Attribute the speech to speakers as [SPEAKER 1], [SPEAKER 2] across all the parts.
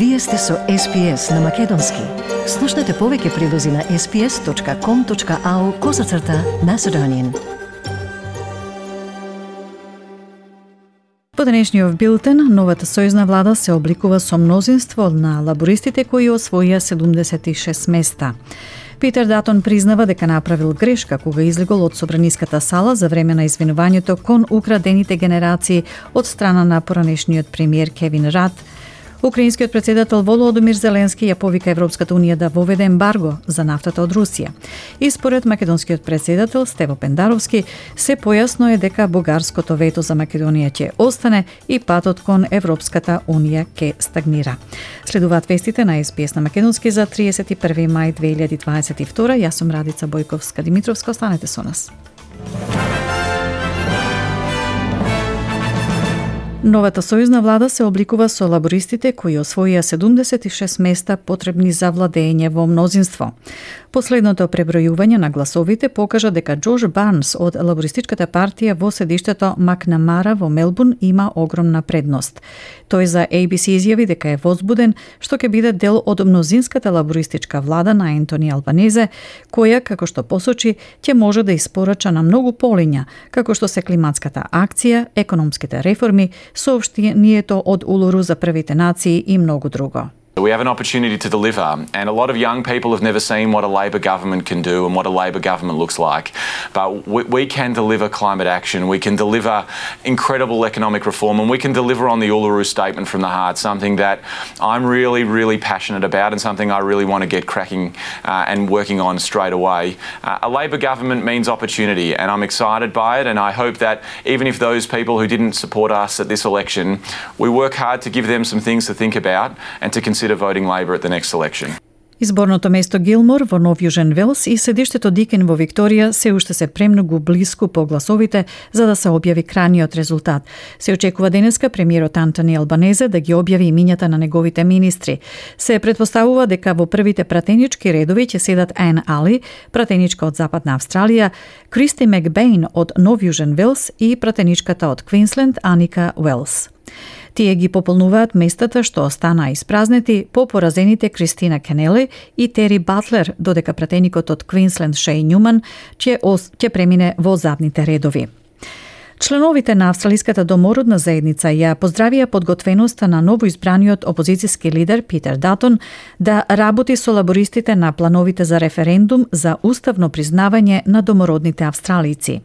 [SPEAKER 1] Вие сте со SPS на Македонски. Слушнете повеќе прилози на sps.com.au козацрта на Седонин. По денешниот билтен, новата сојузна влада се обликува со мнозинство на лабористите кои освоија 76 места. Питер Датон признава дека направил грешка кога излегол од собраниската сала за време на извинувањето кон украдените генерации од страна на поранешниот премиер Кевин Рад – Украинскиот председател Володомир Зеленски ја повика Европската унија да воведе ембарго за нафтата од Русија. И според македонскиот председател Стево Пендаровски, се појасно е дека бугарското вето за Македонија ќе остане и патот кон Европската унија ќе стагнира. Следуваат вестите на СПС на Македонски за 31 мај 2022. Јас сум Радица Бојковска Димитровска, останете со нас. Новата сојузна влада се обликува со лабористите кои освоија 76 места потребни за владење во мнозинство. Последното пребројување на гласовите покажа дека Джош Барнс од лабористичката партија во седиштето Макнамара во Мелбурн има огромна предност. Тој за ABC изјави дека е возбуден што ќе биде дел од мнозинската лабористичка влада на Ентони Албанезе, која, како што посочи, ќе може да испорача на многу полиња, како што се климатската акција, економските реформи, соопштението од Улуру за првите нации и многу друго.
[SPEAKER 2] We have an opportunity to deliver, and a lot of young people have never seen what a Labor government can do and what a Labor government looks like. But we, we, can deliver climate action, we can deliver incredible economic reform, and we can deliver on the Uluru Statement from the Heart, something that I'm really, really passionate about and something I really want to get cracking uh, and working on straight away. Uh, a Labor government means opportunity, and I'm excited by it, and I hope that even if those people who didn't support us at this election, we work hard to give them some things to think about and to consider consider voting Labor at the next election.
[SPEAKER 1] Изборното место Гилмор во Нов Јужен Велс и седиштето Дикен во Викторија се уште се премногу блиску по гласовите за да се објави крајниот резултат. Се очекува денеска премиерот Антони Албанезе да ги објави имињата на неговите министри. Се предпоставува дека во првите пратенички редови ќе седат Ен Али, пратеничка од Западна Австралија, Кристи Мекбейн од Нов Јужен Велс и пратеничката од Квинсленд Аника Уелс. Тие ги пополнуваат местата што останаа испразнети по поразените Кристина Кенели и Тери Батлер, додека пратеникот од Квинсленд Шеј Нјуман ќе, ќе премине во задните редови. Членовите на Австралиската домородна заедница ја поздравија подготвеноста на новоизбраниот опозицијски лидер Питер Датон да работи со лабористите на плановите за референдум за уставно признавање на домородните австралици.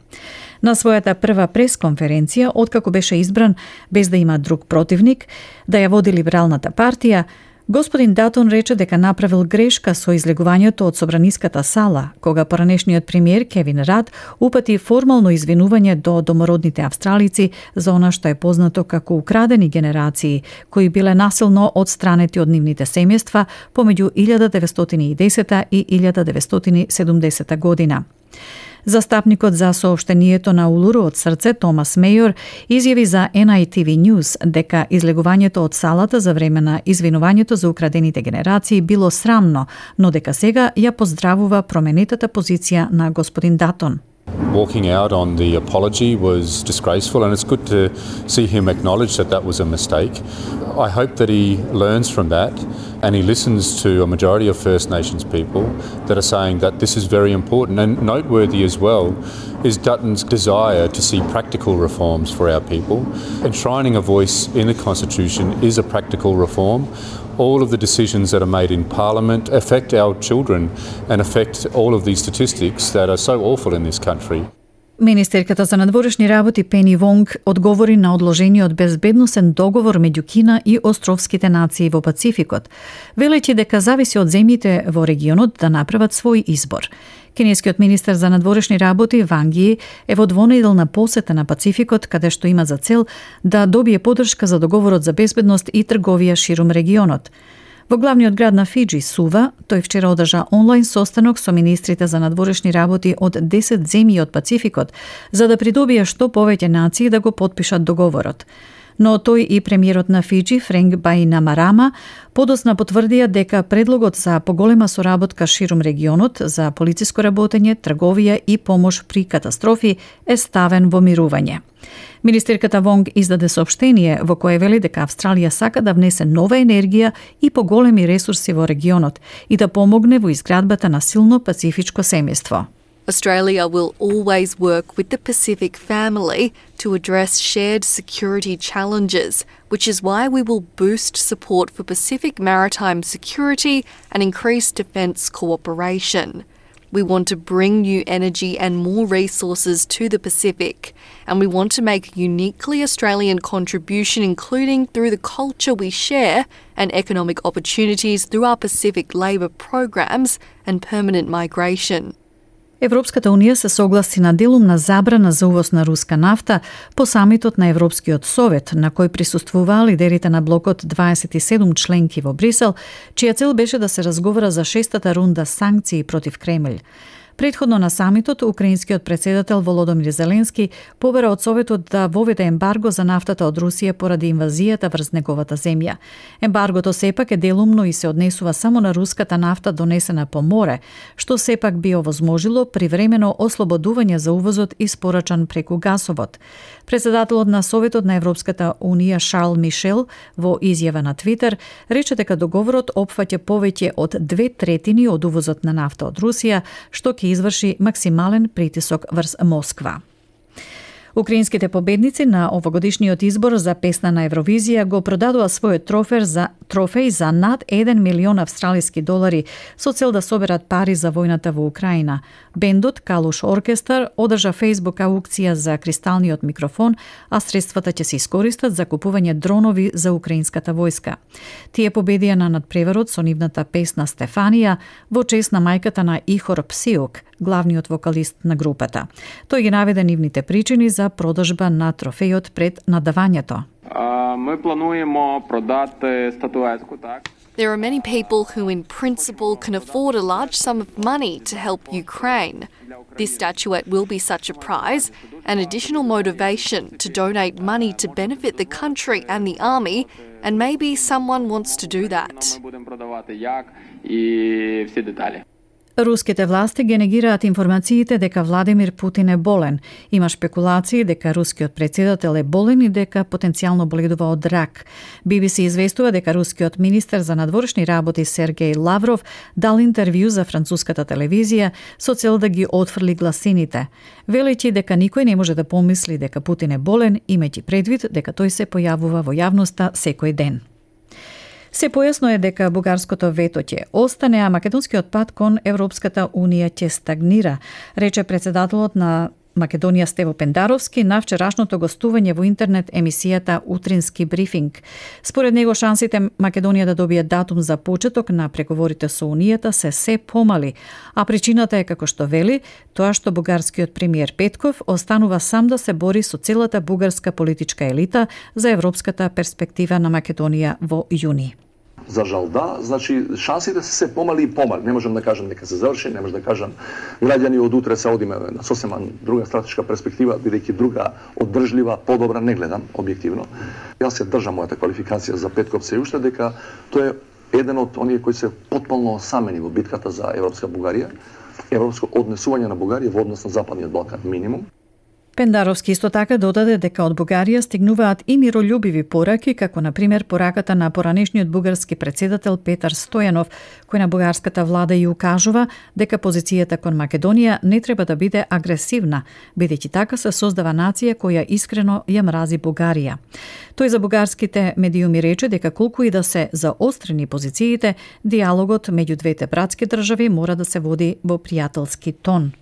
[SPEAKER 1] На својата прва пресконференција, откако беше избран без да има друг противник, да ја води Либералната партија, Господин Датон рече дека направил грешка со излегувањето од собраниската сала, кога поранешниот премиер Кевин Рад упати формално извинување до домородните австралици за она што е познато како украдени генерации, кои биле насилно одстранети од нивните семејства помеѓу 1910 и 1970 година. Застапникот за соопштението на Улуру од срце Томас Мејор изјави за NITV News дека излегувањето од салата за време на извинувањето за украдените генерации било срамно, но дека сега ја поздравува променетата позиција на господин Датон.
[SPEAKER 3] Walking out on the apology was disgraceful, and it's good to see him acknowledge that that was a mistake. I hope that he learns from that and he listens to a majority of First Nations people that are saying that this is very important. And noteworthy as well is Dutton's desire to see practical reforms for our people. Enshrining a voice in the Constitution is a practical reform all of the decisions that are made in Parliament affect our children and affect all of these statistics that are so awful in this country.
[SPEAKER 1] Министерката за надворешни работи Пени Вонг одговори на одложениот безбедносен договор меѓу Кина и островските нации во Пацификот, велејќи дека зависи од земјите во регионот да направат свој избор. Кинескиот министер за надворешни работи Ванги е во двонеделна посета на Пацификот, каде што има за цел да добие подршка за договорот за безбедност и трговија ширум регионот. Во главниот град на Фиджи, Сува, тој вчера одржа онлайн состанок со министрите за надворешни работи од 10 земји од Пацификот, за да придобие што повеќе нации да го подпишат договорот но тој и премиерот на Фиджи Френк Баинамарама подосна потврдија дека предлогот за поголема соработка ширум регионот за полициско работење, трговија и помош при катастрофи е ставен во мирување. Министерката Вонг издаде сообштение во кое вели дека Австралија сака да внесе нова енергија и поголеми ресурси во регионот и да помогне во изградбата на силно пацифичко семејство.
[SPEAKER 4] Australia will always work with the Pacific family to address shared security challenges, which is why we will boost support for Pacific maritime security and increase defence cooperation. We want to bring new energy and more resources to the Pacific, and we want to make uniquely Australian contribution, including through the culture we share and economic opportunities through our Pacific labour programs and permanent migration.
[SPEAKER 1] Европската Унија се согласи на делумна забрана за увоз на руска нафта по самитот на Европскиот совет, на кој присуствуваа лидерите на блокот 27 членки во Брисел, чија цел беше да се разговара за шестата рунда санкции против Кремљ. Предходно на самитот, украинскиот председател Володомир Зеленски побера од Советот да воведе ембарго за нафтата од Русија поради инвазијата врз неговата земја. Ембаргото сепак е делумно и се однесува само на руската нафта донесена по море, што сепак би овозможило привремено ослободување за увозот испорачан преку гасовод. Председателот на Советот на Европската Унија Шарл Мишел во изјава на Твитер рече дека договорот опфаќа повеќе од две третини од увозот на нафта од Русија, што ќе изврши максимален притисок врз Москва. Украинските победници на овогодишниот избор за песна на Евровизија го продадува својот трофер за трофеј за над 1 милион австралиски долари со цел да соберат пари за војната во Украина. Бендот Калуш Оркестар одржа Facebook аукција за кристалниот микрофон, а средствата ќе се искористат за купување дронови за украинската војска. Тие победија на надпреварот со нивната песна Стефанија во чест на мајката на Ихор Псиок, главниот вокалист на групата. Тој ги наведе нивните причини за продажба на трофејот пред надавањето.
[SPEAKER 5] Ми плануемо продати статуетку, так?
[SPEAKER 4] There are many people who, in principle, can afford a large sum of money to help Ukraine. This statuette will be such a prize, an additional motivation to donate money to benefit the country and the army, and maybe someone wants to do that.
[SPEAKER 1] Руските власти ги негираат информациите дека Владимир Путин е болен. Има спекулации дека рускиот председател е болен и дека потенцијално боледува од рак. BBC известува дека рускиот министер за надворешни работи Сергеј Лавров дал интервју за француската телевизија со цел да ги отфрли гласините. Велејќи дека никој не може да помисли дека Путин е болен, имајќи предвид дека тој се појавува во јавноста секој ден. Се појасно е дека бугарското вето ќе остане, а македонскиот пат кон Европската Унија ќе стагнира, рече председателот на Македонија Стево Пендаровски на вчерашното гостување во интернет емисијата Утрински брифинг. Според него шансите Македонија да добие датум за почеток на преговорите со Унијата се се помали, а причината е како што вели, тоа што бугарскиот премиер Петков останува сам да се бори со целата бугарска политичка елита за европската перспектива на Македонија во јуни.
[SPEAKER 6] За жал да, значи шансите се се помали и помали. Не можам да кажам дека се заврши, не можам да кажам граѓани од утре се одиме на сосема друга стратешка перспектива, бидејќи друга оддржлива, подобра не гледам објективно. Јас се држам мојата квалификација за Петков се уште дека тоа е еден од оние кои се потполно осамени во битката за Европска Бугарија, европско однесување на Бугарија во однос на Западниот Балкан минимум.
[SPEAKER 1] Пендаровски исто така додаде дека од Бугарија стигнуваат и миролюбиви пораки, како на пример пораката на поранешниот бугарски председател Петар Стојанов, кој на бугарската влада и укажува дека позицијата кон Македонија не треба да биде агресивна, бидејќи така се создава нација која искрено ја мрази Бугарија. Тој за бугарските медиуми рече дека колку и да се заострени позициите, диалогот меѓу двете братски држави мора да се води во пријателски тон.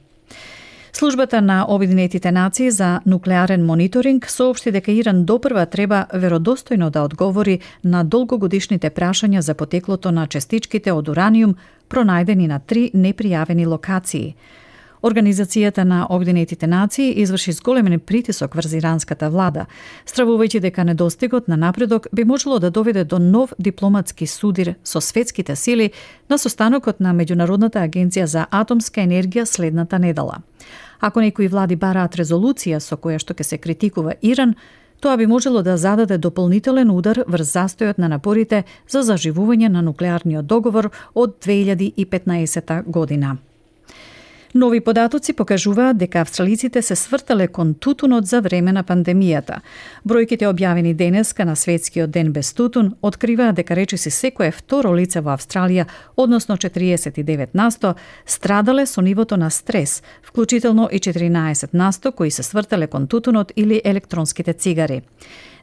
[SPEAKER 1] Службата на Обединетите нации за нуклеарен мониторинг соопшти дека Иран допрва треба веродостојно да одговори на долгогодишните прашања за потеклото на честичките од ураниум пронајдени на три непријавени локации. Организацијата на Обединетите нации изврши зголемен притисок врз иранската влада, стравувајќи дека недостигот на напредок би можело да доведе до нов дипломатски судир со светските сили на состанокот на Меѓународната агенција за атомска енергија следната недела. Ако некои влади бараат резолуција со која што ќе се критикува Иран, Тоа би можело да зададе дополнителен удар врз застојот на напорите за заживување на нуклеарниот договор од 2015 година. Нови податоци покажуваат дека австралиците се свртале кон тутунот за време на пандемијата. Бројките објавени денеска на светскиот ден без тутун откриваат дека речиси секое второ лице во Австралија, односно 49 насто, страдале со нивото на стрес, вклучително и 14 насто кои се свртале кон тутунот или електронските цигари.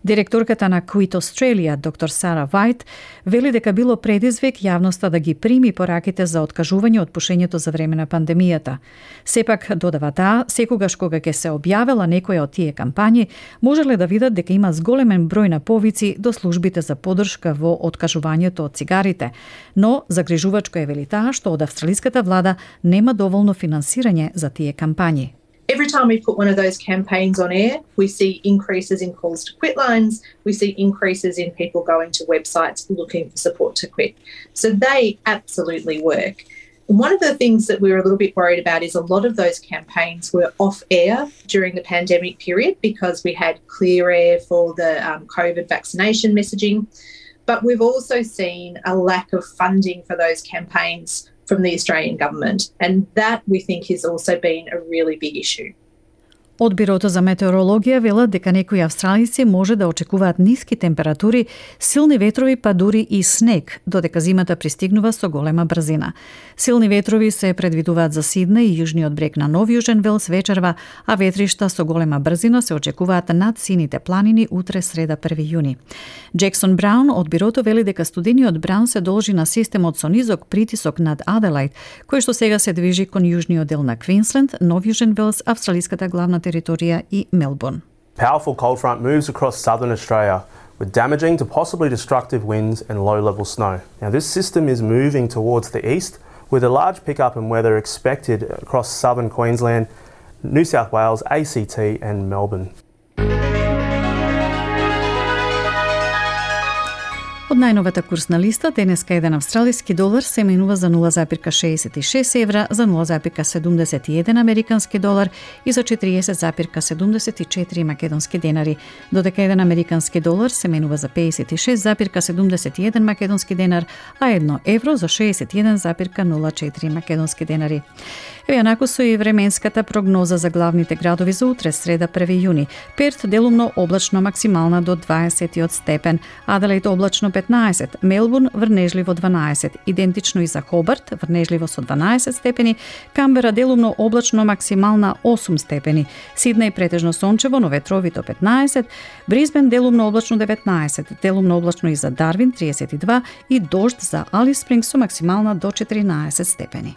[SPEAKER 1] Директорката на Quit Australia, доктор Сара Вајт, вели дека било предизвик јавноста да ги прими пораките за откажување од пушењето за време на пандемијата. Сепак, додава таа, секогаш кога ќе се објавела некоја од тие кампањи, можеле да видат дека има зголемен број на повици до службите за поддршка во откажувањето од цигарите, но загрижувачко е вели таа што од австралиската влада нема доволно финансирање за тие кампањи.
[SPEAKER 7] Every time we put one of those campaigns on air, we see increases in calls to quit lines, we see increases in people going to websites looking for support to quit. So they absolutely work. One of the things that we were a little bit worried about is a lot of those campaigns were off air during the pandemic period because we had clear air for the um, COVID vaccination messaging. But we've also seen a lack of funding for those campaigns from the Australian government. And that we think has also been a really big issue.
[SPEAKER 1] Од Бирото за метеорологија велат дека некои австралици може да очекуваат ниски температури, силни ветрови па дури и снег, додека зимата пристигнува со голема брзина. Силни ветрови се предвидуваат за Сидне и јужниот брег на Нов Јужен Велс вечерва, а ветришта со голема брзина се очекуваат над сините планини утре среда 1 јуни. Джексон Браун од Бирото вели дека студениот Браун се должи на системот со низок притисок над Аделајд, кој што сега се движи кон јужниот дел на Квинсленд, Нов Јужен Велс, австралиската главна Melbourne.
[SPEAKER 8] Powerful cold front moves across southern Australia with damaging to possibly destructive winds and low level snow. Now, this system is moving towards the east with a large pickup in weather expected across southern Queensland, New South Wales, ACT, and Melbourne.
[SPEAKER 1] Од најновата курсна листа, денеска еден австралиски долар се менува за 0,66 евра, за 0,71 американски долар и за 40,74 македонски денари, додека еден американски долар се менува за 56,71 македонски денар, а едно евро за 61,04 македонски денари. Еве онаку со и временската прогноза за главните градови за утре, среда 1 јуни. Перт делумно облачно максимална до 20 степен, Аделаид облачно 15, Мелбурн врнежливо 12, идентично и за Хобарт, врнежливо со 12 степени, Камбера делумно облачно максимална 8 степени, Сиднеј претежно сончево, но ветрови до 15, Бризбен делумно облачно 19, делумно облачно и за Дарвин 32 и дожд за Алис Спринг со максимална до 14 степени.